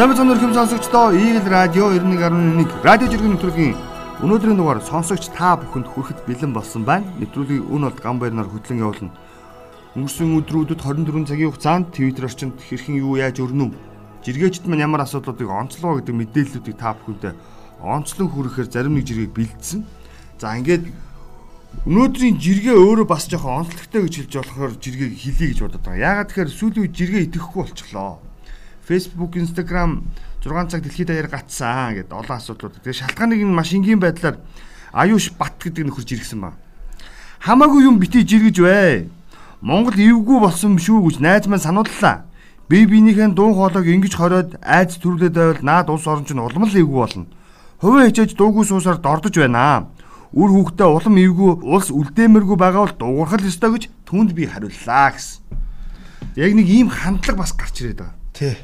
Сайн мэцэн өрхөм сонсогчдоо Eagle Radio 91.1 радио жиргэн нэвтрүүлгийн өнөөдрийн дугаар сонсогч та бүхэнд хүрэхэд бэлэн болсон байна. Нэвтрүүлгийн өн болд гам баярнаар хөтлөн явуулна. Өнгөрсөн өдрүүдэд 24 цагийн хугацаанд Twitter орчинд хэрхэн юу яаж өрнөв? Жиргээчд маань ямар асуудлуудыг онцлоо гэдэг мэдээллүүдийг та бүхэндээ онцлон хүрэхээр зарим нэг жиргэг бэлдсэн. За ингээд өнөөдрийн жиргээ өөрөө бас жоохон онцлогтой гэж хэлж болохоор жиргээг хэлье гэж бодод байгаа. Яагаад тэгэхээр сүүлийн үед жиргээ итгэхгүй болчихлоо. Facebook, Instagram 6 цаг дэлхийд даяар гацсан гэдэг олон асуудлууд. Тэгээ шалтгааныг нь маш энгийн байдлаар Аюуш Бат гэдэг нөхөрж иргсэн ба. Хамаагүй юм битий жиргэж бай. Монгол эвгүй болсон шүү гэж найз маань санууллаа. Би биенийхэн дуу хоолойг ингэж хориод айц төрлөд байвал наад улс орон чинь улам л эвгүй болно. Хувийн хичээж дуугүй суусаар дордож байна үр хүүхдээ улам эвгүй улс үлдээмэргүй байгаа бол дуурхал ёстой гэж түнд би хариуллаа гэсэн. Яг нэг ийм хандлага бас гарч ирээд байгаа. Тий.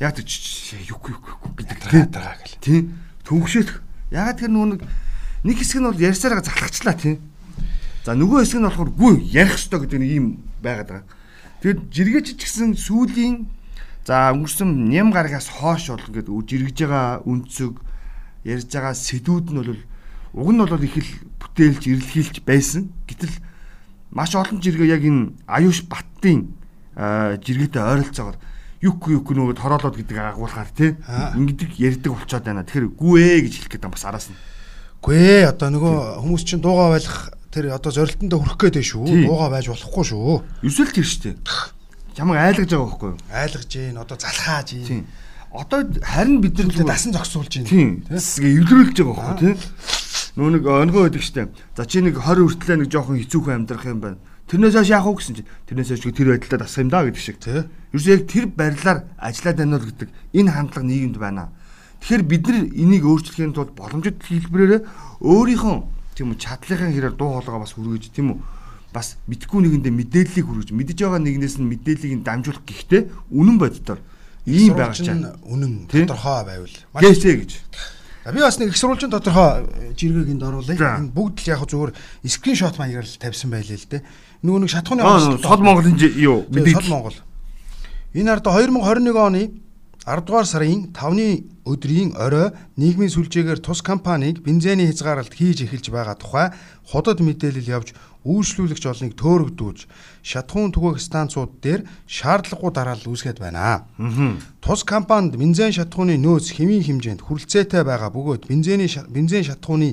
Яг юг юг гэдэг байгаа гэл. Тий. Төвөгшөөх. Яг тэр нүг нэг хэсэг нь бол ярьсараа залхачлаа тий. За нөгөө хэсэг нь болохоор гүй ярих ёстой гэдэг нэг ийм байгаад байгаа. Тэгээд жиргээч ч гэсэн сүүлийн за өнгөрсөн ням гарагаас хоош бол ингээд жиргэж байгаа үнцөг ярьж байгаа сэдвүүд нь бол Уг нь бол их л бүтээлж ирэлхийлж байсан. Гэтэл маш олон жиргээ яг энэ Аюуш Баттын жиргээтэй ойролцоогоор юк юк нөгөө тороолоод гэдэг агуулгаар тий ингэдэг ярьдаг болцоод байна. Тэгэхээр гүү ээ гэж хэлэх гэдэг бас араас нь. Гүй ээ одоо нөгөө хүмүүс чинь дуугаа байлах тэр одоо зорилтондоо хүрэх гээд шүү. Дуугаа байж болохгүй шүү. Ерөөсөл тэр штэ. Чамайг айлгаж байгаа байхгүй юу? Айлгаж гин одоо залхааж гин. Одоо харин бид нар дасан зогсуулж гин. Тийм. Эвлэрүүлж байгаа байхгүй юу? Нөө нэг өнгөө байдаг штэ. За чи нэг 20 хүртлээ нэг жоохон хэцүүхэн амьдрах юм байна. Тэрнээс хойш яах вэ гэсэн чи тэрнээс хойш тэр байдлаа дасах юм да гэдэг шиг тий. Ерөөсөө яг тэр барилаар ажиллаад байна уу гэдэг энэ хандлага нийгэмд байна. Тэгэхээр бид нар энийг өөрчлөхийн тулд боломжит хэлбэрээр өөрийнхөө тийм үү чадлынхаа хэрээр дуу хоолойгоо бас хүргэж тийм үү бас мэдгүй нэгэндээ мэдээллийг хүргэж мэдж байгаа нэгнээс нь мэдээллийг дамжуулах гэхдээ үнэн боддоор ийм байгаа чинь үнэн тодорхой байвал маш гэж Би бас нэг их сурвалжийн тодорхой э, жиргэг энд оруулъя. Энэ бүгд л яг зүгээр скриншот маягаар л тавьсан байлээ л дээ. Нөгөө нэг шатхууны Сод Монголын юу мэдээ Сод Монгол. Энэ ард 2021 оны 10 дугаар сарын 5-ны өдрийн орой нийгмийн сүлжээгээр тус компаниг бензиний хязгаарлалт хийж эхэлж байгаа тухай худад мэдээлэл явж үйлчлүүлэгч олныг төөрөгдүүлж шатхуун түгээх станцууд дээр шаардлагагүй дараалал үүсгэж байна. Тус компанид бензин шатхууны нөөц хэвийн хэмжээнд хүрэлцээтэй байгаа бөгөөд бензиний бензин шатхууны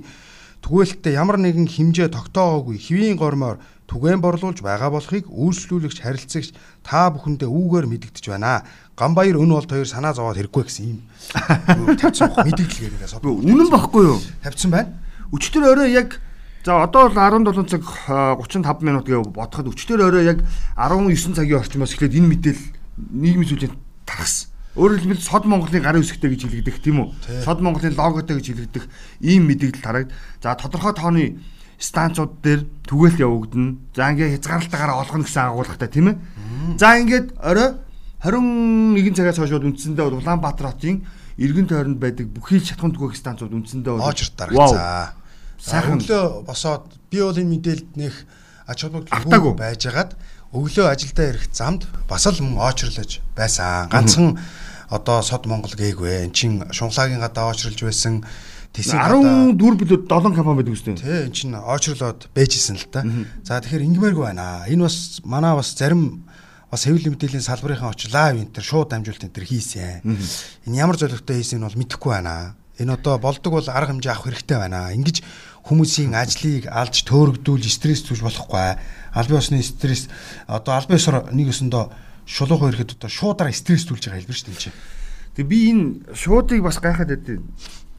түгээлттэй ямар нэгэн хэмжээ тогтоогоогүй хэвийн гормоор түгээн борлуулж байгаа болохыг үйлчлүүлэгч харилцагч та бүхэндээ үүгээр мэдэгдэж байна. Гамбаяр өн болт хоёр санаа зовоод хэрэггүй гэсэн юм. Тавьсан мэдээлэл яриагаас. Үнэн баггүй юу? Тавьсан байна. Өчтөр орой яг За одоо бол 17 цаг 35 минут гэж бодоход өчтөр орой яг 19 цагийн орчмоос эхлээд энэ мэдээлэл нийгмийн зүйлийн тархсан. Өөрөөр хэлбэл Сод Монголын гарын үсгтэй гэж хэлэгдэх тийм үү? Сод Монголын логотой гэж хэлэгдэх ийм мэдээлэл тарагд. За тодорхой тооны станцууд дээр түгээлт явагдана. За ингээ хязгаарлалтаагаар олгоно гэсэн агуулгатай тийм ээ. За ингээд орой 21 цагаас хойш үндсэндээ Улаанбаатар хотын эргэн тойронд байдаг бүхий шатхуун түгээх станцууд үндсэндээ оочр дарагцаа сайхан өглөө босоод би бол энэ мэдээлэлд нэх ач холбогдол байжгаад өглөө ажилдаа ирэх замд бас л мөн очрлож байсан. Ганцхан одоо сод Монгол гээгүй. Эн чин шунхлагийн гадаа очрлж байсан. Тэсийн 14 билүү 7 компани байдаг үстэй. Тий, эн чин очрлоод бэжсэн л та. За тэгэхээр ингэмээргүй байна. Энэ бас манай бас зарим бас хэвлэл мэдээллийн салбарын очир лайв энэ төр шууд дамжуулалт энэ төр хийсэн. Энэ ямар зорилготой хийсэн нь бол мэдэхгүй байна. Энэ одоо болдог бол арга хэмжээ авах хэрэгтэй байна. Ингиж хүмүүсийн ажлыг алж төөрөгдүүл стресс түүж болохгүй. Албан ёсны стресс одоо албан ёсоор нэг өсөндөө шулуухан ирэхэд одоо шуудараа стресс түүлж байгаа хэлбэр шүү дээ. Тэгээ би энэ шуудыг бас гайхаад байдیں۔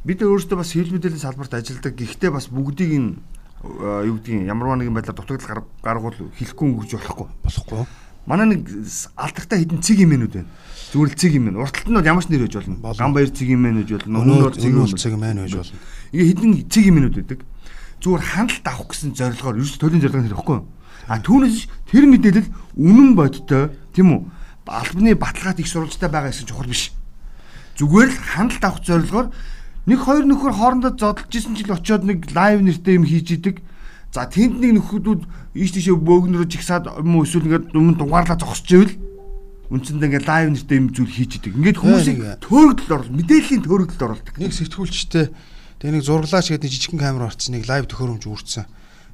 Бид өөрсдөө бас хэл мэдээллийн салбарт ажилладаг. Гэхдээ бас бүгдийг энэ юу гэдгийг ямарваа нэгэн байдлаар дутагдал гаргуул хэлэхгүй өнгөрч болохгүй. Болохгүй. Манай нэг алдартай хідэн цэг юмнууд байна. Зүгээр л цэг юм байна. Урталт нь бол ямар ч нэр байж болно. Ган баяр цэг юм байна гэж болно. Өнөөр цэг юм цэг байна гэж болно. Ингээ хідэн цэг юмнууд байдаг зүгээр хяналт авах гэсэн зорилгоор ерөөс төрлийн зорилго хэрэггүй. А түүнээс тэр мэдээлэл үнэн бодтой тийм үү? Албаны баталгаат их сурвалжтай байгаа гэсэн чухал биш. Зүгээр л хяналт авах зорилгоор нэг хоёр нөхөр хоорондоо зодолж исэн жил очиод нэг лайв нэртэй юм хийж идэг. За тэнд нэг нөхөдүүд ийш тийшээ бөөгнөрөж ихсаад юм уу эсвэл ингээд өмнө дугаарлаа зогсож ивэл Үндсэндээ ингээд лайв нэртэй юм зүйл хийж идэг. Ингээд хүмүүсийг төөрөгдөлд оруулах, мэдээллийн төөрөгдөлд оруулдаг. Нэг сэтгүүлчтэй тэгээ нэг зурглаач гэдэг жижигхэн камер орцсон нэг лайв төхөөрөмж үүрцэн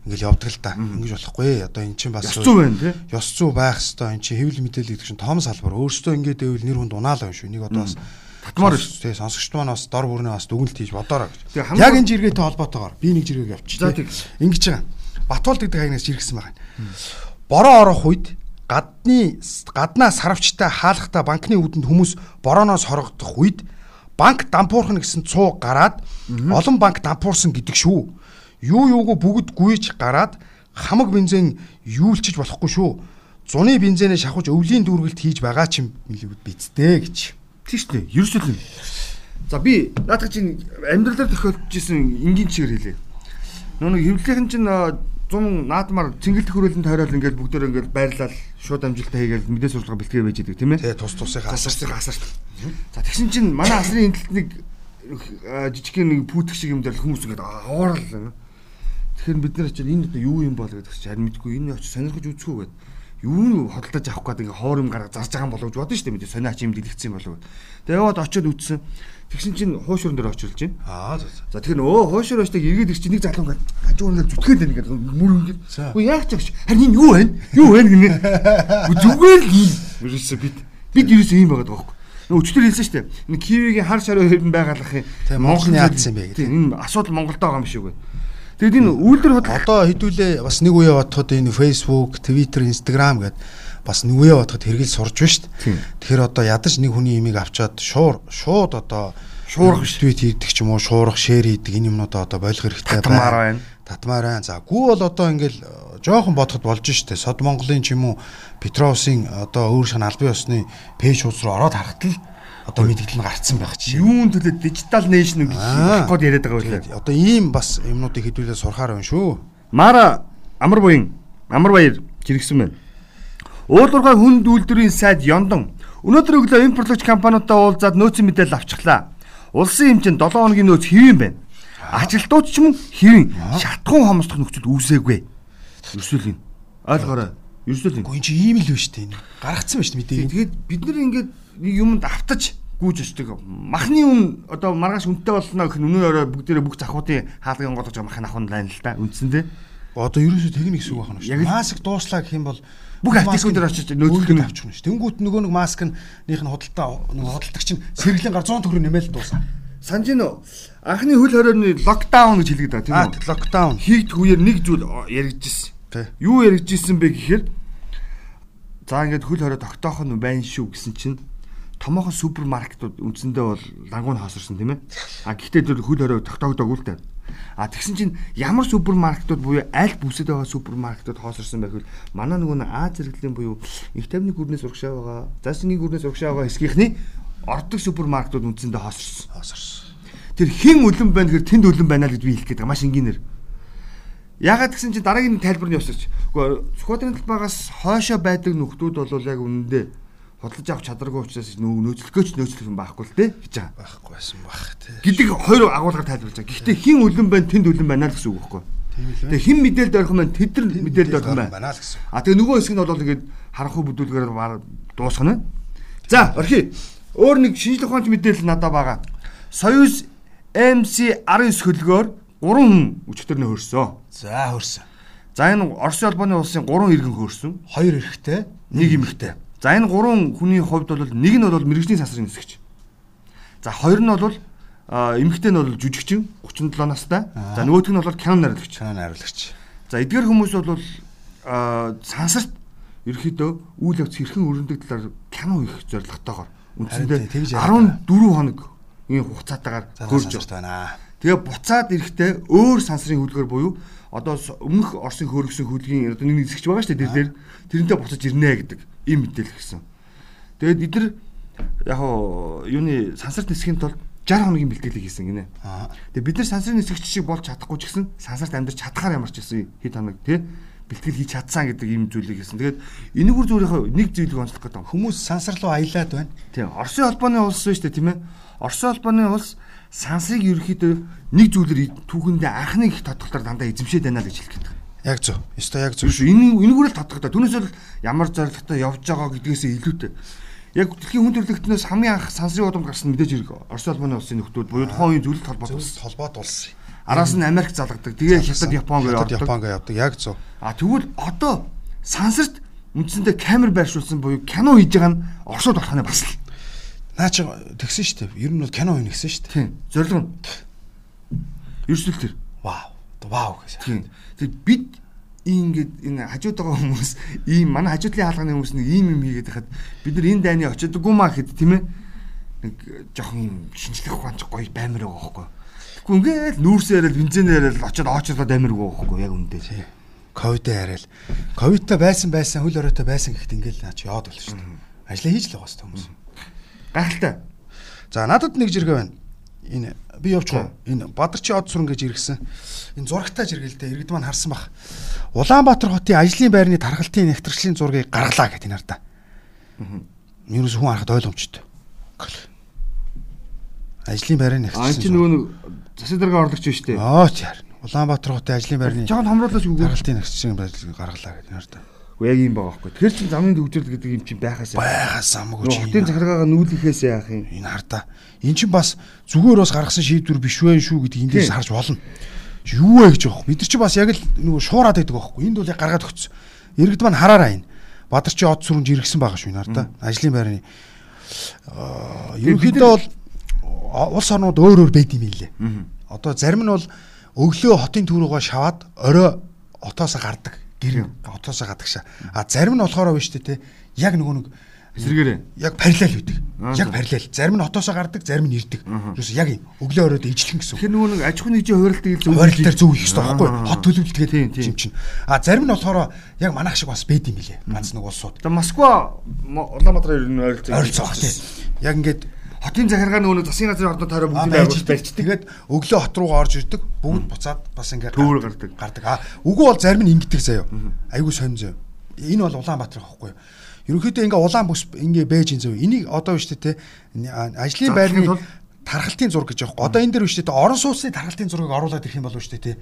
ингээл явдаг л да. Ингэж болохгүй. Одоо эн чинь бас ёс зүй байна тий. Ёс зүй байх хэвээр эн чинь хэвлэл мэдээлэл гэдэг чинь том салбар. Өөрөөсөө ингээд байвал нэр хүнд унаалаа юм шүү. Нэг одоо бас татмаар шүү. Тий сонсогчд маань бас дор бүрнээ бас дүгнэлт хийж бодоорой гэж. Яг энэ жиргээтэй холбоотойгоор би нэг жиргэг явчих. Ингэж байгаа. Батуулд гэдэг хаягнаас жиргсэн байгаа. Бороо орох үед гадны гаднаа сарвчтай хаалхтаа банкны үүдэнд хүмүүс борооноос хорогдох үед банк дампуурхна гэсэн цуу гараад олон банк дампуурсан гэдэг шүү. Юу юугүй бүгд гүйж гараад хамаг бензин юулчиж болохгүй шүү. Зуны бензинээ шахаж өвлийн дүүргэлт хийж байгаа ч юм бидтэй гэж. Тийш үү? Ерөөсөө За би наадах чинь амьдралаар тохиолдож исэн энгийн чигээр хэлээ. Нөгөө хэвлэлийн чинь 100 наадмаар цэнгэлдэх хөрөлөнд тойрол ингээд бүгдөө ингээд байрлал шууд амжилттай хийгээл мэдээ сургалгаа бэлтгээ байж идэг тийм ээ. Тэгээ тус тусынхаа асарцыг асарт. За тэгсэн чинь манай асрын эндэлт нэг жижигхэн нэг пүүтг шиг юм дээр хүмүүс ингээд аваарал. Тэгэхээр бид нар чинь энэ одоо юу юм бол гэдэг чинь харин мэдгүй энэ очиж сонирхож үзэхүү гэдэг юу хөдөлж авах гээд ингээ хоор юм гарга зарж байгаа юм болов гэж бодсон шүү дээ мэдээ сониач юм дэлгэцсэн юм болов. Тэгээ яваад очиод үтсэн. Тэгсэн чинь хуушуурн дээр очилж байна. Аа за тэгэхээр өө хуушуур очтойг эргээд ир чинь нэг залуу ингээ хажуур нь зүтгэл дээр ингээ мөр ингээ. Үгүй яах ч агш. Харин энэ юу вэ? Юу вэ гинэ. Зүгээр л ийм. Ерөөсөө бид бид ерөөсөө ийм байгаад байгаа байхгүй. Өчтөр хэлсэн шүү дээ. Энэ кивигийн хар шаруу хэрэн байгаалах юм. Монгол яадсан бэ гэдэг. Энэ асуудал Монголд байгаа юм шиг байна. Тэгэд энэ үйлдвэр хот одоо хэдүүлээ бас нэг үе бодоход энэ Facebook, Twitter, Instagram гэдэг бас нэг үе бодоход хэрэгэл сурж байна шүү дээ. Тэгэхээр одоо ядаж нэг хүний имийг авчаад шуур шууд одоо шуурах твит хийдэг ч юм уу шуурах шеэр хийдэг энэ юмнуудаа одоо болох хэрэгтэй байна. Татмаар байна. За гүү бол одоо ингээл э, жоохон бодоход болж штэ. Сод Монголын ч юм уу Петроусын одоо өөр шан албан ёсны пэйж хуудас руу ороод харахад л одоо мэдгдэл нь гарцсан байх чинь. Юун төлөө дижитал нэшн гэх гээд яриад байгаа байлаа. Одоо ийм бас юмнуудыг хэдүүлээ сурахаар байна шүү. Мара амар буян амар баяр жиргсэн байна. Уулуурхай хүнд үйлдвэрийн сайд Ёндон өнөөдөр өглөө импортлогч компаниудаа уулзаад нөөцийн мэдээлэл авчихлаа. Улсын хэмжээнд 7 хоногийн нөөц хэвэн байна. Ажилтнууд ч юм хэвэн шатхуун хомсдох нөхцөл үүсээгүй. Ерсөөл юм. Ойлгоорой. Ерсөөл юм. Гүн чи ийм л биш үү? Гаргацсан ба шүү дээ мэдээ. Тэгээд бид нар ингээд юмд автаж гүйж очдөг. Махны үн одоо маргааш үнэтэй болно гэх нь өнөө орой бүгдээрээ бүх захуудын хаалгын голгож байгаа махны ахын лайн л да. Үндсэндээ. Одоо ерөөсөө техник хэсэг байна шүү. Маск дууслаа гэх юм бол бүх артикууд дээр очиж нөөцлөх нь авчих шүү. Тэнгүүт нөгөө нэг маск нь худалдаа нөгөө худалдагч нь сэргэлийн гар 100 төгрөг нэмэл дуусаа. Санж гин үү? Анхны хөл хорионы локдаун гэж хэлгээд байгаа тийм үү? Локдаун. Хийгдэх үеэр нэг зүйл яригдчихсэн. Юу яригдчихсэн бэ гэхээр за ингээд хөл хорой тогтоох нь байна шүү гэсэн чинь томоохон супермаркетууд үндсэндээ бол лангуун хаосорсон тийм ээ. А гэхдээ зөв хөл хорой тогтоогдоогүй л дээ. А тэгсэн чинь ямар супермаркетууд буюу аль бүсэд байгаа супермаркетууд хоосорсон байхвэл манай нөгөө Аз зэрэглэлийн буюу их тавны гүрнээс урагшаа байгаа, засны гүрнээс урагшаа байгаа хэсгийнхний ордог супермаркетууд үндсэндээ хоосорсон. Хоосорсон. Тэр хэн үлэн байна гэхээр тэнд үлэн байна л гэж би хэлэх гээд байгаа. Маш энгийнээр. Ягаад гэсэн чинь дараагийн тайлбар нь явсарч. Гэхдээ Сквадрын талбайгаас хойшоо байдаг нөхдүүд бол яг үнэндээ бодлож авах чадваргүй учраас нөөцлөхөөч нөөцлөх юм байхгүй л те гэж байгаа. Байхгүй байсан бах те. Гэдэг хоёр агуулгаар тайлбарлаж байгаа. Гэхдээ хин үлэн байна, тэнд үлэн байна л гэсэн үг байхгүй. Тэгээ хин мэдээлэлд орох юм тэд нар мэдээлэлд орох юм байна л гэсэн. А тэгээ нөгөө хэсэг нь бол ингээд харанхуй бүдүүлгээр дуусгана. За, орхи. Өөр нэг шинжлэх ухаанч мэдээлэл надад байгаа. Союз MC 19 хөлгөөр 3 хүн өчтөрнө хөрсөн. За, хөрсөн. За энэ Оросын албаны улсын 3 иргэн хөрсөн. 2 эрэгтэй, 1 эмэгтэй. За энэ гурван хүний хувьд бол нэг нь бол мэрэгжлийн сансрын нисгч. За хоёр нь бол эмэгтэй нь бол жүжигчин 37 настай. За нөгөөх нь бол кино найруулагч. Кино найруулагч. За эдгээр хүмүүс бол сансарт ерөөхдөө үйл явц хэрхэн өрнөдөг талаар кино их зорилготойгоор үндсэндээ 14 хоног ийм хугацаатаагаар хөрж байна. Тэгээ буцаад эрэхтэй өөр сансрын хөдөлгөөр буюу одоо өмнөх Оросын хөөргсөн хөдөлгөөн одоо нэг нисгч байгаа шүү дээ тэр дээр тэрнтэй буцаж ирнэ гэдэг ийм мэдээлэл гисэн. Тэгээд эдгээр яг юуны сансарт нисхийн тулд 60 хоногийн бэлтгэлийг хийсэн гинэ. Тэгээд бид нар сансрын нисгэгч шиг болж чадахгүй ч гэсэн сансарт амьдарч чадхаар ямар ч гэсэн хэд хоног тий бэлтгэл хийж чадсан гэдэг ийм зүйлийг хийсэн. Тэгээд энийг үр зүрийнхээ нэг зүйлийг онцлох гэдэг. Хүмүүс сансар руу аялаад байна. Тийм. Оросын холбооны улс шүү дээ тийм ээ. Оросын холбооны улс сансрыг ерөөхдөө нэг зүйлээр түүхэндээ анхны их тодголтоор дандаа эзэмшээд байна л гэж хэлэх гэдэг. Яг зөв. Ёстой яг зөв. Биш энэ энэгүүрэл татдаг та. Түүнээс бол ямар зорилготой явж байгаа гэдгээсээ илүүтэй. Яг дэлхийн хүн төрөлхтнөөс хамгийн анх сансрын удам гарсан мэдээж хэрэг Орос улманы улсын нөхдүүд буюу тухайн үеийн зөвлөлт холбоот Зөвлөлт холбоот улс. Араас нь Америк залгадаг. Тэгээ Хятад, Япон Хятад, явдаг. Япон гэж явдаг. Яг зөв. А тэгвэл одоо сансарт үндсэндээ камер байршуулсан буюу кино хийж байгаа нь Оросод болох нь бас л. Наа чи тэгсэн шүү дээ. Ер нь бол кино хийнэ гэсэн шүү дээ. Тийм. Зорилго нь ерсөл төр. Вау. Вау гэсэн. Тийм. Тэг бид ингээд энэ хажууд байгаа хүмүүс ийм манай хажуудлын хаалганы хүмүүс нэг ийм юм хийгээд хахад бид нар энэ дайны очиодгүй маа гэхэд тийм ээ нэг жоохон шинжлэх ухаанч гоё баймар байгаа байхгүй. Тэгвэл ингээд нүүрсээр л бензинээр л очиод очиолоод баймар байгаа байхгүй яг үндэ. Тий. Ковидтэй хараал. Ковидтай байсан байсан хөл оройтой байсан гэхэд ингээл наач яад бол шүү дээ. Ажлаа хийж л байгаа шүү хүмүүс. Гайхалтай. За надад нэг жиргээ байна. Энэ би явчих уу? Энэ Бадарчин од сүрэн гэж иргэсэн. Энэ зурагтай дээ. Иргэд маань харсан бах. Улаанбаатар хотын ажлын байрны тархалтын нэгтрэгчлийн зургийг гаргалаа гэдэг энэ ардаа. Юунаас хүн харахад ойлгомжтой. Ажлын байрны А энэ чинь нэгтрэгчлийн. нөгөө нэг засаг дарга орлогч биш үү? Аа чаар. Улаанбаатар хотын ажлын байрны Жохон хомруулаач үгүй. тархалтын нэгтрэгчлийн байрлалыг гаргалаа гэдэг энэ ардаа. Уу яг юм байгаа байхгүй. Тэгэхээр чи замын төвчрөл гэдэг юм чинь байхаас. Байгаас амгүй Нөгөө хотын захиргаагаа нүүлэхээс яах юм? энэ хардаа эн чинь бас зүгээр бас гаргасан шийдвэр биш вэ шүү гэдэг эндээс харж болно. Юу вэ гэж юм. Бид нар чи бас яг л нөгөө шуураад байдаг байхгүй. Энд бол яг гаргаад өгсөн. Иргэд маань хараараа энэ. Бадарчи од сүрэн жиргсэн байгаа шүү энэ хардаа. Ажлын байрны аа ерөнхийдөө бол улс орнууд өөр өөр байд юм лээ. Одоо зарим нь бол өглөө хотын түрүүгөө шаваад орой отоосоо гардаг. Гэр отоосоо гадаг шаа. А зарим нь болохоор биш үү те. Яг нөгөө нэг Эсрэгээрээ. яг параллел үүдэг. Яг параллел. Зарим нь хотоосоо гардаг, зарим нь ирдэг. Юус яг юм. Өглөө оройд ижлэн гэсэн. Тэгэхээр нөгөө нэг аж ахуйн нэгжийн хувиралтыг зөв Хойролтоор зөв их хэрэгтэй байхгүй Аа. хот төлөвлөлтгээд юм чинь. А зарим нь болохоор яг манайх шиг бас бэд юм билэ. Ганц нэг улсууд. Москва Мо- Улаанбаатар ер нь ойролцоо. Ойролцоо. Яг ингээд Хотын захиргаа нөгөө нэг засгийн газрын ордоо тойроо бүгд байж байгуулж барьчдаг. Тэгээд өглөө хот руугаа орж ирдэг. Бүгд буцаад бас ингээд Төвөр гардаг. Гардаг. А үгүй бол зарим нь ингэдэг заяо. Айгуу сонь заяо. Энэ бол Улаанбаатар байхгүй юу? Ерөнхийдөө ингээ улаан бүс ингээ бэж ин заяо. Энийг одоо биш тэ ажлын байрны тархалтын зураг гэж аахгүй. Одоо энэ дээр биш тэ орон сууцны тархалтын зургийг оруулаад ирэх юм болов шүү дээ тэ.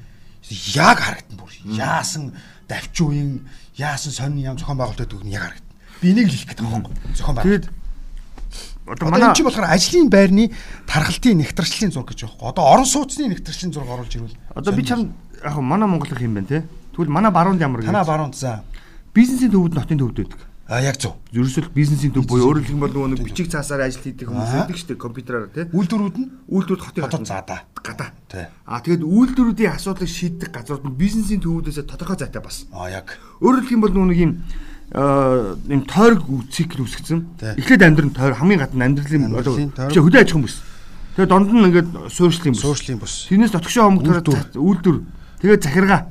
Яг харагдана бүр. Яасан давчууын яасан сонин ям зохион байгуулалт гэдэг нь яг харагдана. Би энийг л хэлэх гэдэг байхгүй. Зохион байгуулалт. Одоо манай энэ чинь болохоор ажлын байрны тархалтын нэгтрчлэлийн зураг гэж байхгүй. Одоо орон сууцны нэгтрчлэлийн зураг оруулж ирвэл одоо би чам яг хөө манай Монгол их юм байна те. Тэгвэл манай баруунд ямар танаа гэж баруунд за. бизнесийн төвд нь хотын төвд байдаг. А яг зөв. Ерөөсөл бизнесийн төв буюу өөрөөр хэлбэл нөгөө нэг бичиг цаасаар ажил хийдэг хүмүүс байдаг шүү дээ компьютераар те. Үйлдвэрүүд нь Үйлдвэрүүд хотын гадна. заадаа. гадаа. Тий. А тэгээд үйлдвэрүүдийн асуудлыг шийдэх газрууд нь бизнесийн төвүүдээс тодорхой зайтай бас. А яг. Өөрөөр хэлбэл нөгөө нэг юм юм тойрог цикл үүсгэсэн. Эхлээд амьдрын тойрог хамгийн гадна амьдралын биш хөдөө аж ахуйн бүс. Тэгээд донд нь ингээд суурьшлын бүс. Суурьшлын бүс. Тэрнээс дотгошоо хомгтороо Үйлдвэр. үйлдвэр. Тэгээд захиргаа.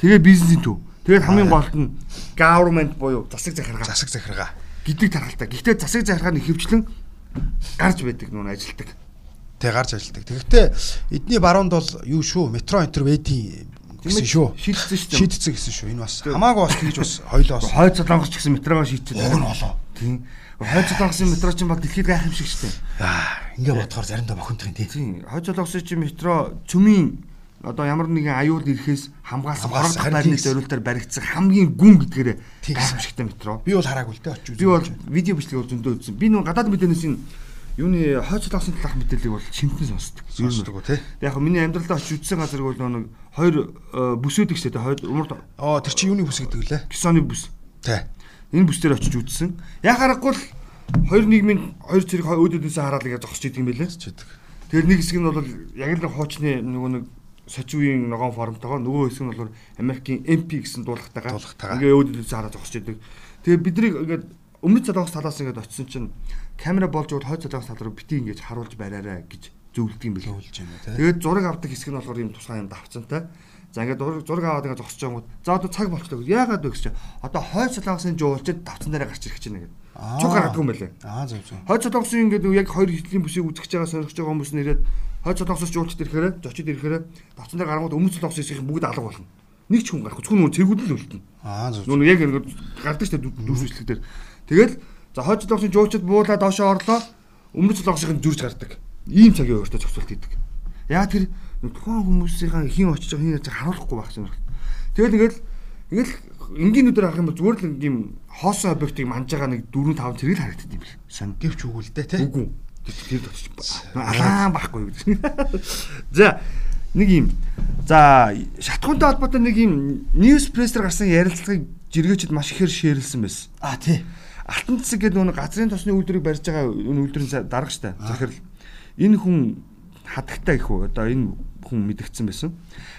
Тэгээд бизнесийн төв. Тэгээд хамгийн голд нь government буюу засаг захиргаа Засаг захиргаа. гэдэг тархалтай. Гэхдээ засаг захиргаа нь ихэвчлэн гарч байдаг нүүн ажилдаг. Тэг гарч ажилдаг. Тэгэхдээ эдний баруунд бол юу шүү? Метро энтер ведийн гэсэн шүү. Шийдсэн шүү. Шийдсэн гэсэн шүү. Энэ бас хамаагүй бас тэгж бас хоёлоо бас Хойд солонгос ч гэсэн метрогоо шийдчихсэн. уг нь болоо. Тийм. Хойд солонгосын метро чинь бол дэлхийд гайх юм шиг шүү. Аа, ингээ бодохоор заримдаа бохомдох юм тий. Тийм. Хойд солонгосын чинь метро цөмийн одоо ямар нэгэн аюул ирэхээс хамгаалсан харин байрны зориултаар баригдсан хамгийн гүн гэдгээрээ гайхамшигтай метро. Би бол хараагүй л дээ очиж Би бол видео бичлэг бол зөндөө үзсэн. Би нэг гадаад мэдээнээс энэ юуны хойд солонгосын талаарх мэдээллийг бол чимтэн сонсдог. сонсдог тий. Яг хөө миний амьдралдаа очиж үзсэн газар бол нэг хоёр э, бүсүүд ихтэй хойд умард Оо тэр чи юуны бүс гэдэг лээ? кисоны бүс. Тий. Энэ бүс дээр очиж үзсэн. Яг харахгүй л хоёр нийгмийн хоёр зэрэг өөдөөдөөсөө хараад ингээ зогсож идэг юм байлээ. Тэгэхээр нэг хэсэг нь бол яг л хуучны нөгөө нэг сочивын ногоон формтойгоо нөгөө хэсэг нь бол Америкийн MP гэсэн дуулахтайгаа ингээ өөдөөдөөсөө хараад зогсож идэг. Тэгээ биднийг ингээд өмнөд солонгос талаас ингээд очисон чинь камера болж уул хойд солонгос тал руу бити ингэж харуулж бариараа гэж зөвлөдөг юм билээ. Тэгээд зураг авдаг хэсэг нь болохоор юм тусгай юм давцантай. За ингээд зураг аваад ингээд зогсож байгаа юм. За одоо цаг болчихлоо. Яагаад вэ гэж чинь. Одоо хойд солонгосын жуулчид давцан дээр гарч ирэх чинь гэдэг. Цуг гаргадаг юм байлээ. Аа зөв зөв. Хойд солонгосын ингээд яг хоёр хитгэлийн бүсийг үзэж байгаа сонирхож байгаа хүмүүс нэрэд хойд солонгосоос жуулчид ирэхээр зочид ирэхээр давцан дээр гаргууд өмнөд солонгосын хэсгийн бүгд алга болно. Нэг ч хүн гарахгүй. Зөвхөн нөгөө цэгүүд л үлдэнэ. Аа зөв. Нүг яг ингээд гардаг шүү дээ дүүрсвэслэг дээр. Тэгэл за хойд солонгосын жуулчид буулаа доошоо орлоо. Өмнөд солонгосын зүрж гардаг. Ийм цагийн өөртөө зохицуулт хийдэг. Яг тэр нэг тухайн хүмүүсийн хин очиж байгаа хин яаж харуулахгүй байх юм. Тэгэл ингээл ингээл энгийн нүдээр харах юм бол зүгээр л ийм хоосон объектыг манж байгаа нэг 4 5 зэрэг л харагддаг юм бэл. Сан Гэвч үгүй л дээ тий. үгүй. Тэр точиж алаан байхгүй гэж. За нэг юм. За шатхуунтай холбоотой нэг юм ньюс прессер гарсан ярилцлагыг жиргээчд маш ихээр шеэрлсэн байсан. А тий. Алтан цэцэг гэдэг нэг газрын тосны үйлдвэрийг барьж байгаа үйлдвэрийн дарга штэ. Захирал энэ хүн хадагтай их үү одоо энэ хүн мэдгдсэн байсан.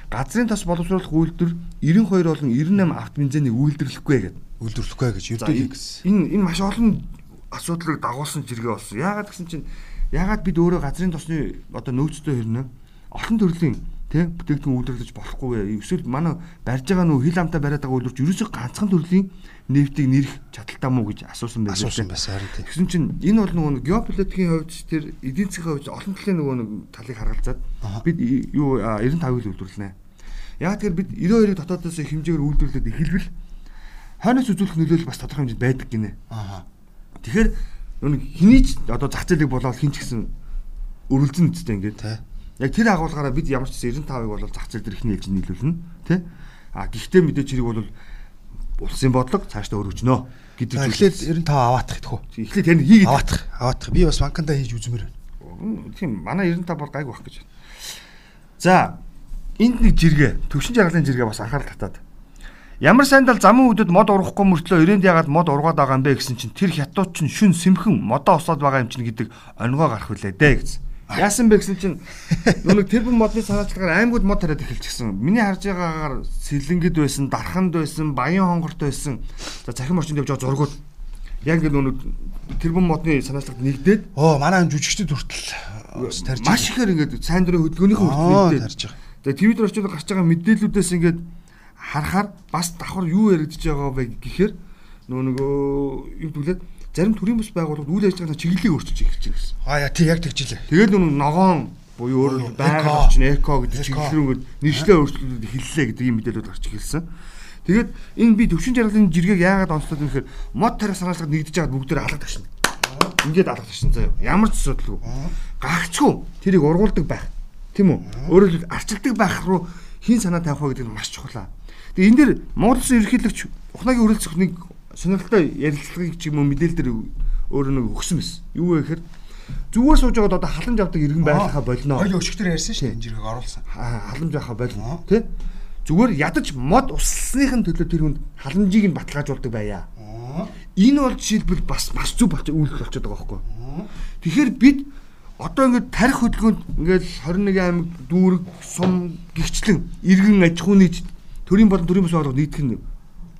Газрын тос боловсруулах үйлдвэр 92 болон 98 авто бензинийг үйлдвэрлэхгүй гэдэг. Үйлдвэрлэхгүй гэж ердөө гэсэн. энэ энэ маш олон асуудлыг дагуулсан жиргээ болсон. Яагаад гэсэн чинь яагаад бид өөрөө газрын тосны одоо нөөцтэй хэрнэ олон төрлийн тий бүтээгдэхүүн үйлдвэрлэж болохгүй вэ? Эсвэл манай барьж байгаа нөө хил амтаа бариад байгаа үйлдвэрч ерөөсөө ганцхан төрлийн нефтийг нэрх чадaltaа мó гэж асуусан байсан. Асуусан байсан харин тий. Тэгсэн чинь энэ бол нөгөө геополитикийн хувьд ч тэр эдийн засгийн хувьд олон талын нөгөө нэг талыг харгалзаад бид юу а, 95-ыг үйлдвэрлэнэ. Яг тэр бид 92-ыг дотоодоос хэмжээгээр үйлдвэрлээд эхэлбэл хойноос үзүүлэх нөлөөлөл бас тодорхой хэмжээнд байдаг гинэ. Аа. Тэгэхээр нөгөө хэний ч одоо зах зээлийг болоод хин ч гэсэн өрөлдсөн үстэй ингээд. Яг тэр агуулгаараа бид ямар ч гэсэн 95-ыг бол зах зээл дээр ихний ээлжинд нийлүүлнэ, тий? А гэхдээ мэдээж хэрэг бол улсын бодлого цаашдаа өргөжнө гэдэг зүйлээс эхлээд 95 аваатах гэдэггүй. эхлээд тэр хийгээд Аваатах. Аваатах. Би бас банканда хийж үзмээр байна. Тийм манай 95 бол гайг байх гэж байна. За энд нэг жиргээ төвшин жаргалын жиргээ бас анхаарал татаад. Ямар сайндал замын үдэд мод урахгүй мөртлөө ирээнд ягаад мод ургаад байгаа юм бэ гэсэн чинь тэр хятад чинь шүн сэмхэн модоо усаад байгаа юм чинь гэдэг онгоо гарах үлээ дээ гэсэн. Яасан бэ гэсэн чинь нүг тэр бүм модны санаачлагаар аймагуд мод тариад эхэлчихсэн. Миний харж байгаагаар сэлэнгэд байсан, дарханд байсан, баян хонгорт байсан. За захим орчинд явж байгаа зургууд яг ингэ нүг тэр бүм модны санаачлагад нэгдээд Оо манай жүжигчдэд хүртэл бас тарьж маш ихээр ингээд сайн дурын хөдөлгөөнийхөө хүртэл тарьж байгаа. Тэгээ твиттер орчинд гарч байгаа мэдээллүүдээс ингээд харахаар бас давхар юу яригдж байгаа вэ гэхээр нөгөө юу гэвэл зарим төрийн бус байгууллагууд үйл ажиллагааны чиглэлийг өөрчилж эхэлж байна гэсэн. Аа яа тий яг тэгжилээ. Тэгээд нөгөө ногоон буюу өөрөөр байгаль орчин эко гэдэг Эко. чиглэл рүү ингээд нэршлээ өөрчлөлтүүд эхэллээ гэдэг ийм мэдээлэлүүд гарч эхэлсэн. Тэгээд энэ би төвшин жаргалын жиргэг яагаад онцлоод юм гэхээр мод тарих санаачлагад нэгдэж байгаад бүгдээр алга ташна. Ингээд алга ташна заяа. Ямар ч асуудалгүй. Гагчгүй тэрийг ургуулдаг байх. Тийм үү? Өөрөөр хэлбэл арчилдаг байх руу хин санаа тавих вэ гэдэг нь маш чухал. Тэгээ энэ дэр Монгол Улсын ерөнхийлөгч Ухнагийн үрэлцэх нэг сонирхолтой ярилцлагыг ч юм уу мэдээлэл дээр өөрөө нэг өгсөн байсан. Юу вэ гэхээр зүгээр сууж байгаад одоо халамж авдаг иргэн байхаа болно. Хоёул өшгтөр ярьсан шүү дээ. Энэ жиргэг оруулсан. Халамж авахаа Аа. болно. Тэ? Зүгээр ядаж мод уссныхын төлөө тэр хүнд халамжийг нь баталгаажуулдаг байя. Энэ бол жишээлбэл бас маш зөв болч үйлдэл болчиход байгаа байхгүй. Тэгэхээр бид одоо ингээд тарих хөдөлгөөнд ингээд 21 аймаг дүүрэг сум гихчлэн иргэн аж ахуйн нийт төрийн болон төрийн бус орлого нийтх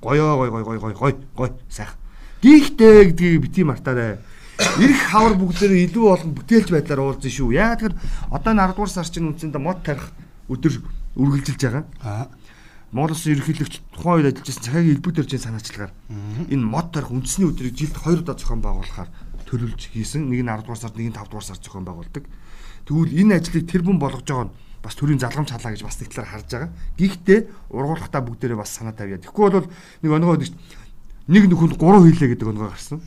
нь гоёо гой гой гой гой гой гой сайх. Гихтэй гэдгийг бити мартаарай. Ирэх хавар бүгдээр илүү олон бүтээлч байдлаар уулзсан шүү. Яагаад тэгэхээр одоо энэ 10 дугаар сар чинь үндсэндээ мод тарих өдөр үргэлжилж байгаа. Аа. Монгол Улсын ерөнхийлөгч тухайн үед ажиллаж байсан цагаагийн элбэг дөржийн санаачлагаар энэ мод тарих үндэсний өдрийг жилд 2 удаа зохион байгуулахаар төлөвлөж хийсэн. Нэг нь 10 дугаар сард, нэг нь 5 дугаар сард зохион байгуулдаг. Тэгвэл энэ ажлыг тэр бүм болгож байгаа нь бас төрийн залгамж халаа гэж бас нэг талаар харж байгаа. Гэхдээ ургуулгатаа бүгдээрээ бас санаа тавья. Тэгэхгүй бол нэг онгоо нэг нэг нөхөнд 3 хийлээ гэдэг онгоо гарсан.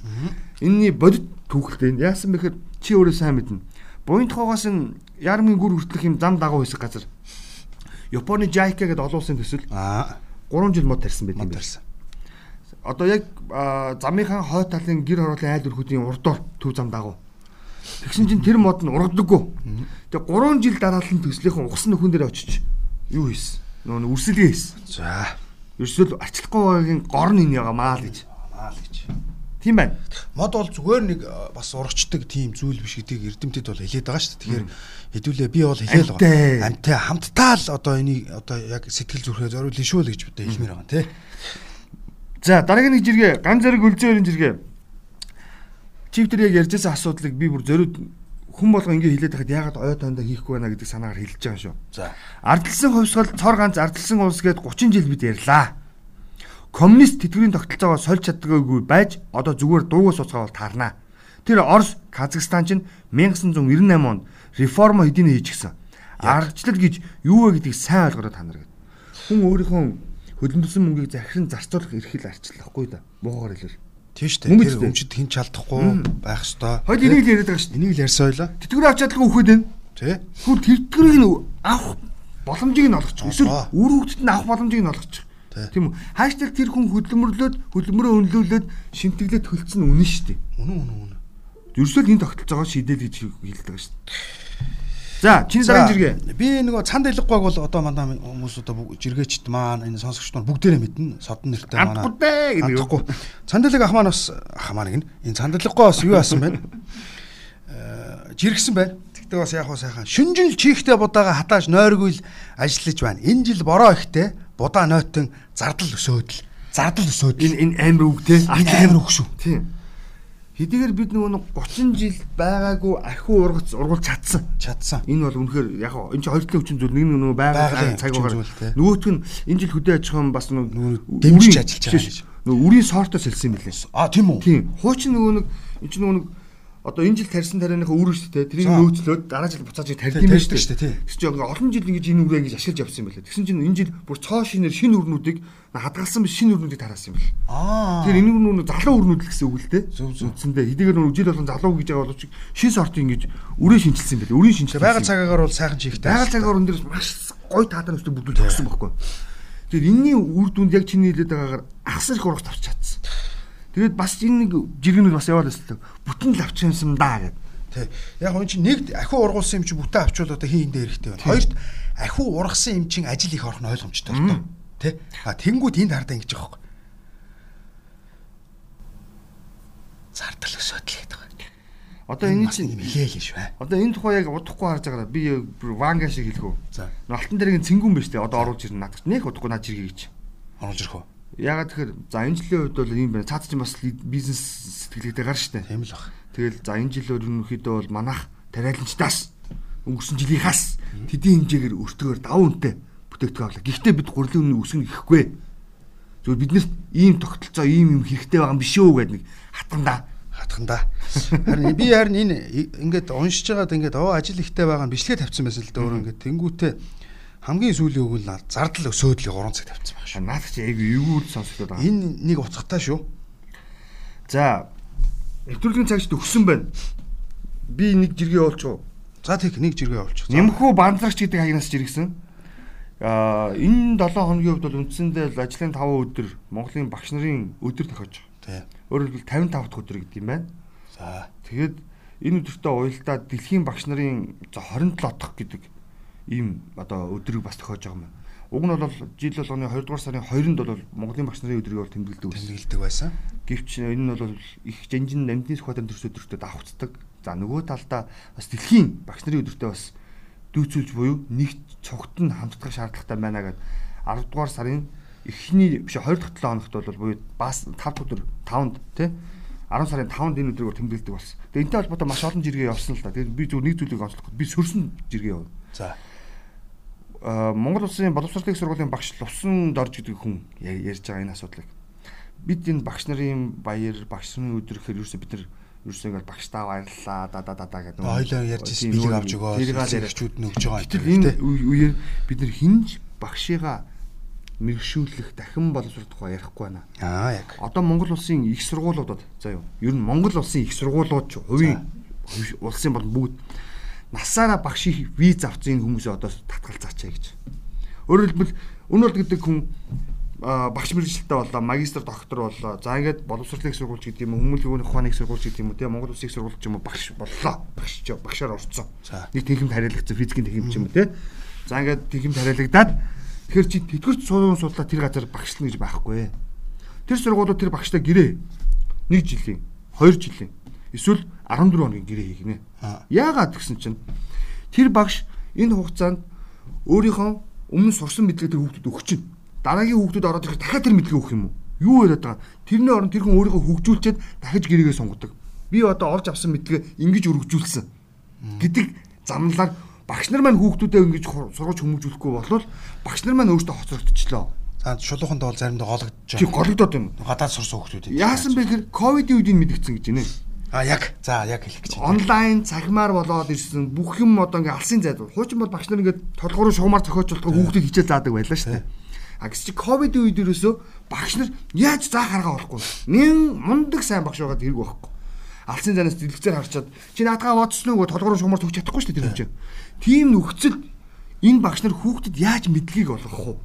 Энийний бодит түүхэлтэй яасан бэхээр чи өөрөө сайн мэднэ. Буян тухайгаас нь Ярмын гүр хүртэлх юм зам дагуу хэсэг газар Японы JICA гэдэг олон улсын төсөл Аа. 3 жил мод тарьсан байт юм байна. Одоо яг а, замынхаа хой талын гэр хорооллын айл өрхүүдийн урдуур төв зам дагуу. Тэгсэн чинь тэр мод нь ургадаггүй. Тэгээ 3 жил дараалал нь төслийнхэн угсан нөхөн дээр очиж юу хийсэн? Нөгөө үрсэлгээ хийсэн. За. Ерөөсөө арчлахгүй байгаагийн гор нь энэ яга маа л гэж. Маа л гэж. Тийм байна. Мод бол зүгээр нэг э, бас урагчдаг тийм зүйл биш гэдгийг эрдэмтэд бол хэлээд байгаа шүү дээ. Тэгэхээр хэдүүлээ би бол хэлээл байгаа. Амтай хамтдаа л одоо энийг одоо яг сэтгэл зүрхээ зориулна шүү л гэж бид хэлмээр байгаа тий. За дараагийн нэг жиргээ ган зэрэг үлзээрийн жиргээ. Чивтер яг ярьжсэн асуудлыг би бүр зориуд хүн болго ингэ хэлээд байхад яагаад ой тоондоо хийхгүй байна гэдэг санаагаар хэлж байгаа шүү. За. Ардалсан хувьсгал цор ганц ардалсан улс гээд 30 жил бид ярьлаа. Коммунист тэтгэврийн тогтолцоогоо сольж чаддаггүй байж одоо зүгээр дуугаас уцгаа бол таарнаа. Тэр Орос, Казахстан ч 1998 онд реформо хэдийнэ хийчихсэн. Аргачлал гэж юу вэ гэдгийг сайн ойлгороо та нар гэд. Хүн өөрийнхөө хөдөлмөрсөн мөнгийг захиран зарцуулах эрхэл арчлахгүй да. Муугаар хэлвэл. Тийм шүү дээ. Тэр өмчөд хин чалдахгүй байх ёстой. Хоёул энийг л яриад байгаа шүү дээ. энийг л ярьсан ойлоо. Тэтгэврээ авч чадлаггүй үхээд байна. Тий. Хүн тэтгэврийг нь авах боломжийг нь олгочих. Эсвэл үр хөвгөд нь авах боломжийг нь олгочих. Тийм үү? Хааштай тэр хүн хөдөлмөрлөөд хөдөлмөрөө өнлүүлээд шимтгэлээ төлцсөн нь үнэн шүү дээ. Үнэн үнэн үнэн. Ерөөсөө энэ тогтолцоогоо шийдэл гэж хэлдэг шүү дээ. За, чиний дараагийн жиргээ. Би нөгөө цанд илггүйг бол одоо мандаа хүмүүс одоо жиргээчд маань энэ сонсогчд маань бүгдээрээ мэднэ. Содон нэртэй манай. Амтгуудээ гэдэг юм. Цанд илэг ах маань бас ах маань гин. Энэ цанд илггүй бас юу асан байна? Э жиргсэн байна. Тэгтээ бас яг хаа сайхан. Шүнжил чихтэй будаага хатааж нойргүй л ажиллаж байна. Энэ жил бороо ихтэй будаа нойтон зардал өсөөдөл. Зардал өсөөдөл. Энэ энэ амар үг те. Амар үг шүү. Тийм. Хэдийгээр бид нөгөө 30 жил байгаагүй ахиу ургац ургуул чадсан. Чадсан. Энэ бол үнэхээр яг энэ чинь хоёр талын хүчин зүйл нэг нөгөө байгаль цаг угаар. Нөгөөх нь энэ жил хөдөө аж ахуйн бас нөгөө дэмжиж ажиллаж байгаа. Нөгөө үрийн сортоос хэлсэн юм билээ. А тийм үү? Тийм. Хуучин нөгөө нэг энэ чинь нөгөө одоо энэ жил тарьсан тарианыхаа үр шүү дээ. Тэрийг нөөцлөөд дараа жил буцааж тарьд юм шүү дээ. Тэгс чи ингээ олон жил ингэж энэ үрээ ингэж ашиглаж явсан юм байна. Тэгсэн чинь энэ жил бүр цоо шинээр шинэ үрнүүдийг хадгалсан биш шинэ үрнүүдийг тараасан юм байна. Аа. Тэр энэ үрнүүд залуу үрнүүд л гэсэн үг л дээ. Үндсэндээ хэдийгээр нөө жил болгон залуу гэж байгаа боловч шин сорт ингэж үрээ шинжилсэн юм байна. Үрийн шинжилсэн. Байгаль цагаагаар бол сайхан чихтэй. Байгаль цагаагаар энэ дэр маш гой таатай нүстэй бүдүүл төгсөн байхгүй. Тэгэхээр энэний үр дүнд яг чиний хэлээд байгаагаар ахсар их урагш авч чадсан. Тэгээд бас энэ нэг жиргэнүүд бас яваад байсан. Бүтэн л авчих юмсан даа гэдэг. Тий. Яг энэ чинь нэгд ахиу ургуулсан юм чи бүтэн авчвал одоо хин энэ хэрэгтэй байна. Хоёрт ахиу ургасан юм чин ажил их орох нь ойлгомжтой л тоо. Тий. А тэнгууд энд хардаа ингэж байгаа юм. Зардал өсөдөл гэдэг байна. Одоо энэ чинь нэлээл шүү. Одоо энэ тухай яг удахгүй харж байгаа би ванга шиг хэлэх үү. За. Алтан дэргийн цэнгүүн биш үү? Одоо оруулж ирнэ надад. Нэх удахгүй наад жиргээ гэж. Оруулж ирэх үү? Ягаад тэгэхээр за энэ жилийн хувьд бол ийм байна. Цаад чинь бас бизнес сэтгэлгээтэй гар штэ. Тийм л баг. Тэгэл за энэ жилээр ерөнхийдөө бол манах тариаланчдаас өнгөрсөн жилийнхаас тэдийн хэмжээгээр өртгөөр давуу үнэтэй бүтээгдэхүүн авлаа. Гэхдээ бид гурилын үнэ өсгөн ихэхгүй. Зүгээр биднэрт ийм тогтолцоо ийм юм хэрэгтэй байгаа юм биш үү гэдэг нэг хатгандаа хатгандаа. Харин би харин энэ ингээд уншиж байгаад ингээд оо ажил ихтэй байгаа нь бичлэгээ тавьсан байсан л да өөр ингээд тэнгүүтээ хамгийн сүүлийн үг нь зардал өсөөдлийг 3 цаг тавьсан байна шүү. Наад чи яг юу үл сонсогдоод байгаа. Энэ нэг уцгатай шүү. За нэвтрүүлгийн цагт өгсөн байна. Би нэг жиргээ уу? За тийх нэг жиргээ явуулчих. Нэмхүү бандрагч гэдэг хаягнаас жиргсэн. Аа энэ 7 хоногийн хувьд бол үндсэндээ ажлын 5 өдөр Монголын багш нарын өдөр тохиож байгаа. Өөрөөр хэлбэл 55 дахь өдөр гэдэг юм байна. За тэгээд энэ өдөртөө уялдаа дэлхийн багш нарын 27 дахь гэдэг ийм одоо өдрийг бас тохиож байгаа юм. Уг нь бол жил болгоны 2 дугаар сарын 2-нд бол Монголын багш нарын өдрийг бол тэмдэглэдэг байсан. Тэмдэглэдэг байсан. Гэвч энэ нь бол их жанжин намдны сухатын төрс өдөртөө давхцдаг. За нөгөө талдаа бас дэлхийн багш нарын өдөртөө бас дүүцүүлж буюу нэгт цогт нь хамтдах шаардлагатай байна гэдэг 10 дугаар сарын эхний биш 20 дахь 7 хоногт бол буюу бас 5 өдөр 5-нд тий 10 сарын 5-нд энэ өдрийг тэмдэглэдэг болсон. Тэгээ энэтэй холбоотой маш олон жиргээ явсан л да. Тэгээд би зөв нэг зүйлийг онцлох. Би сөрсөн жиргээ яв. За Монгол улсын боловсролын сургуулийн багш Лувсан Дорж гэдэг хүн ярьж байгаа энэ асуудлыг бид энэ багш нарын баяр багш нарын өдөр гэхээр ерөөсөө бид нар ерөөсөө ингээд багштаа баярлалаа да да да да гэдэг ойлоо ярьж ирсэн бэлэг авч өгөө хэрэгчүүд нь өгж байгаа гэтэл энэ үеэр бид нар хинж багшигаа мэрэгшүүлэх дахин боловсрол тухай ярихгүй байна. Аа яг. Одоо Монгол улсын их сургуулиудад заа юу. Ер нь Монгол улсын их сургуулиуд ч хувийн улсын бол бүгд насаараа багш их виз авсан хүмүүсээ одоо татгалзаачаа гэж. Өөрөөр хэлбэл өнөө бол гэдэг хүн багш мэрэгчлээ болоо магистр доктор болоо за ингээд боловсролын сургууль гэдэг юм уу хүмүүлийн ухааны сургууль гэдэг юм уу те Монгол улсын сургууль ч юм уу багш боллоо. Багш ч багшаар орцсон. Нэг техникт хариалагдсан физикийн техник ч юм уу те. За ингээд техникт хариалагдаад тэгэхээр чи тэтгэвч суулгын судлаа тэр газар багшлна гэж байхгүй. Тэр сургуулиуд тэр багштай гэрээ нэг жилийн хоёр жилийн эсвэл 14 хоногийн гэрээ хийгнэ. Яагаад гэсэн чинь тэр багш энэ хугацаанд өөрийнхөө өмнө сурсан мэдлэгээ тэр хүүхдэд өгч чинь. Дараагийн хүүхдүүд ороод ирэх дахиад тэр мэдлэгээ өгөх юм уу? Юу яриад байгаа? Тэрний оронд тэр хүн өөрийнхөө хөгжүүлчихэд дахиж гэрээгээ сонгодог. Би одоо олж авсан мэдлэгээ ингэж өргөжүүлсэн гэдэг замналаар багш нар маань хүүхдүүдээ ингэж сургаж хүмүүжүүлэхгүй болвол багш нар маань өөртөө хоцрогдчихлоо. За шулууханд бол заримдаа гологдож байгаа. Чи гологдоод байна. Гадаад сурсан хүүхдүүд. Яасан бэ гэхээр ковидын үед энэ мэдгдсэн гэж байна. А яг за яг хэлэх гэж байна. Онлайн цагмаар болоод ирсэн бүх юм одоо ингээ алсын зайд. Хуучин бол багш нар ингээ толгороо шугамар зохиож болтгоо хүүхдэд хичээл заадаг байлаа шүү дээ. А гэс чи ковидын үед ерөөсөө багш нар яаж заа харгаа болохгүй. Нин мундаг сайн багш байгаад хэрэг байхгүй. Алсын зайнаас дэлгэцээр харчаад чи наатгаа бодсон уу толгороо шугамар зохиож чадахгүй шүү дээ тэр юм чинь. Тийм нөхцөлд энэ багш нар хүүхдэд яаж мэдлэгийг олгох вэ?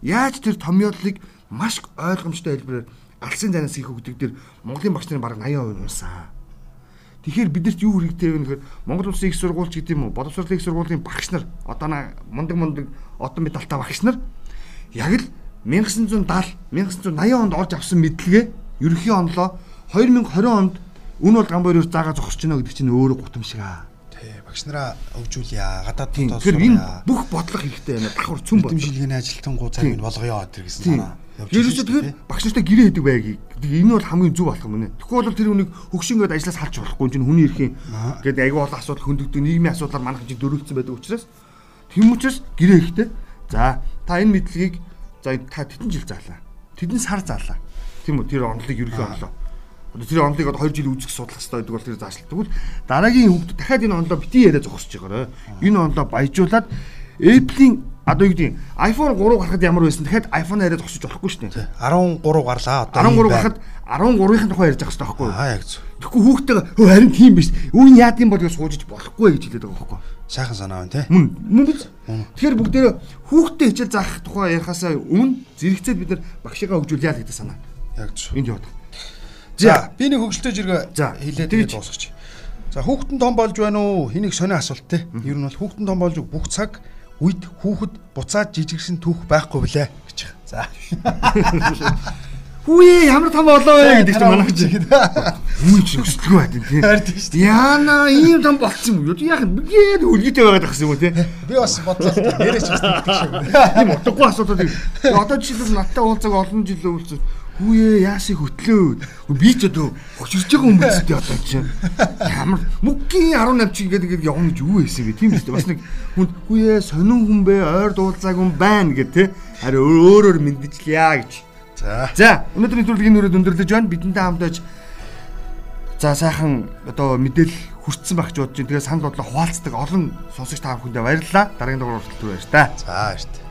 яаж тэр томьёолыг маш ойлгомжтой хэлбэрээр алсын занаас хийх хөгдөг дээр Монголын багш нарын бараг 80% унсан. Тэгэхээр бидэрт юу хэрэгтэй вэ гэхээр Монгол Улсын их сургууль ч гэдэм үү, боловсролын их сургуулийн багш нар одоо мундаг мундаг отон медальтай багш нар яг л 1970 1980 онд орж авсан мэдлэгээ ерөнхий онлоо 2020 онд үн бол гамбайр заага зогсож байна гэдэг чинь өөрөө гутам шиг аа. Тий, багш нараа өвжүүлье. Гадаад дотоос. Тэгэхээр энэ бүх бодлого хэрэгтэй байна. Давхар цүн бодлого. Дэмжлэгийн ажилтнууд цаг нь болгоё гэдэг гэсэн санаа. Ерөөсөө тэгэхээр багш нартай гэрээ хийдэг байгийг. Энэ бол хамгийн зүг болох юм нэ. Тэгэхгүй бол тэр хүнийг хөгшингөд ажлаас халж болохгүй чинь хүний эрхийн гэдэг аягүй бол асуудал хөндөгдөг нийгмийн асуудлаар манайх чинь дөрөвлөсөн байдаг учраас тэм учраас гэрээ хийхтэй. За та энэ мэдлэгийг за та тэдэн жил заалаа. Тэдэн сар заалаа. Тийм үү тэр онолыг ерөнхий онлоо. Одоо тэр онолыг одоо 2 жил үүсгэх судлах хэрэгтэй гэдэг бол тэр заашлт. Тэгвэл дараагийн хүүхд дахиад энэ онлоо бити яриа зогсож байгаарай. Энэ онлоо баяжуулаад Apple-ийн одоо юу гэдэг iPhone 3 гарахад ямар байсан дахиад iPhone яриа зогсож болохгүй шүү дээ. 13 гарлаа одоо 13 гарахад 13-ын тухай ярьж байгаа хэрэгтэй байхгүй юу? Аа яг зөв. Тэгэхгүй хүүхдээ хөө харин тийм биш. Үүн яад юм бол гэж суужиж болохгүй гэж хэлээд байгаа байхгүй юу? Сайхан санаа байна те. Мөн мөн биз. Тэгэхээр бүгдээ хүүхдээ хичээл заах тухай ярихаасаа өмнө зэрэгцээд бид нар багшигаа хөгжүүлъя л гэдэг санаа. Яг зөв. Энд яваад. За би нэг хөгжөлтэй зэрэг хэлээд тэгээд дуусгач. За хүүхдэн том болж байна уу? Хэнийг сонио асуулт те. Ер нь бол хүүхдэн том болж бүх цаг үед хүүхэд буцаад жижигсэн түүх байхгүй блэ гэж. За. Хүүе ямар том болоо вэ гэдэг чинь манайх чинь. Үгүй ч өсөлтгүй байдаг тийм. Яана ийм том болцсон юм юу? Яг бигээд үлгэтэй байгаад тахсан юм уу тийм. Би бас бодлоо нэрэж бас. Тийм утгагүй асуудал. Одоо жишээлбэл надтай уулзаг олон жил уулзсан Хүүе яашиг хөтлөө. Би ч одоо хожирж байгаа юм биз дээ одоо чинь. Ямар мөгийн 18 чи ингээд ингээд явна гэж юу хийсэн бэ? Тийм биз дээ. Бас нэг хүн хүүе сонин хүн бэ, ойр дуулзааг хүн байна гэх те. Харин өөрөөр мэдчихлээ гэж. За. За, өнөөдрийн төлөвлөгийн нүрээд өндөрлөж байна. Бидэнтэй хамтаж за сайхан одоо мэдээлэл хүртсэн байх гэж бодож байна. Тэгээ санд бодлоо хуваалцдаг олон сонсогч та бүхэндээ баярлалаа. Дараагийн дугаар хүртэл баяр та. За, баяр та.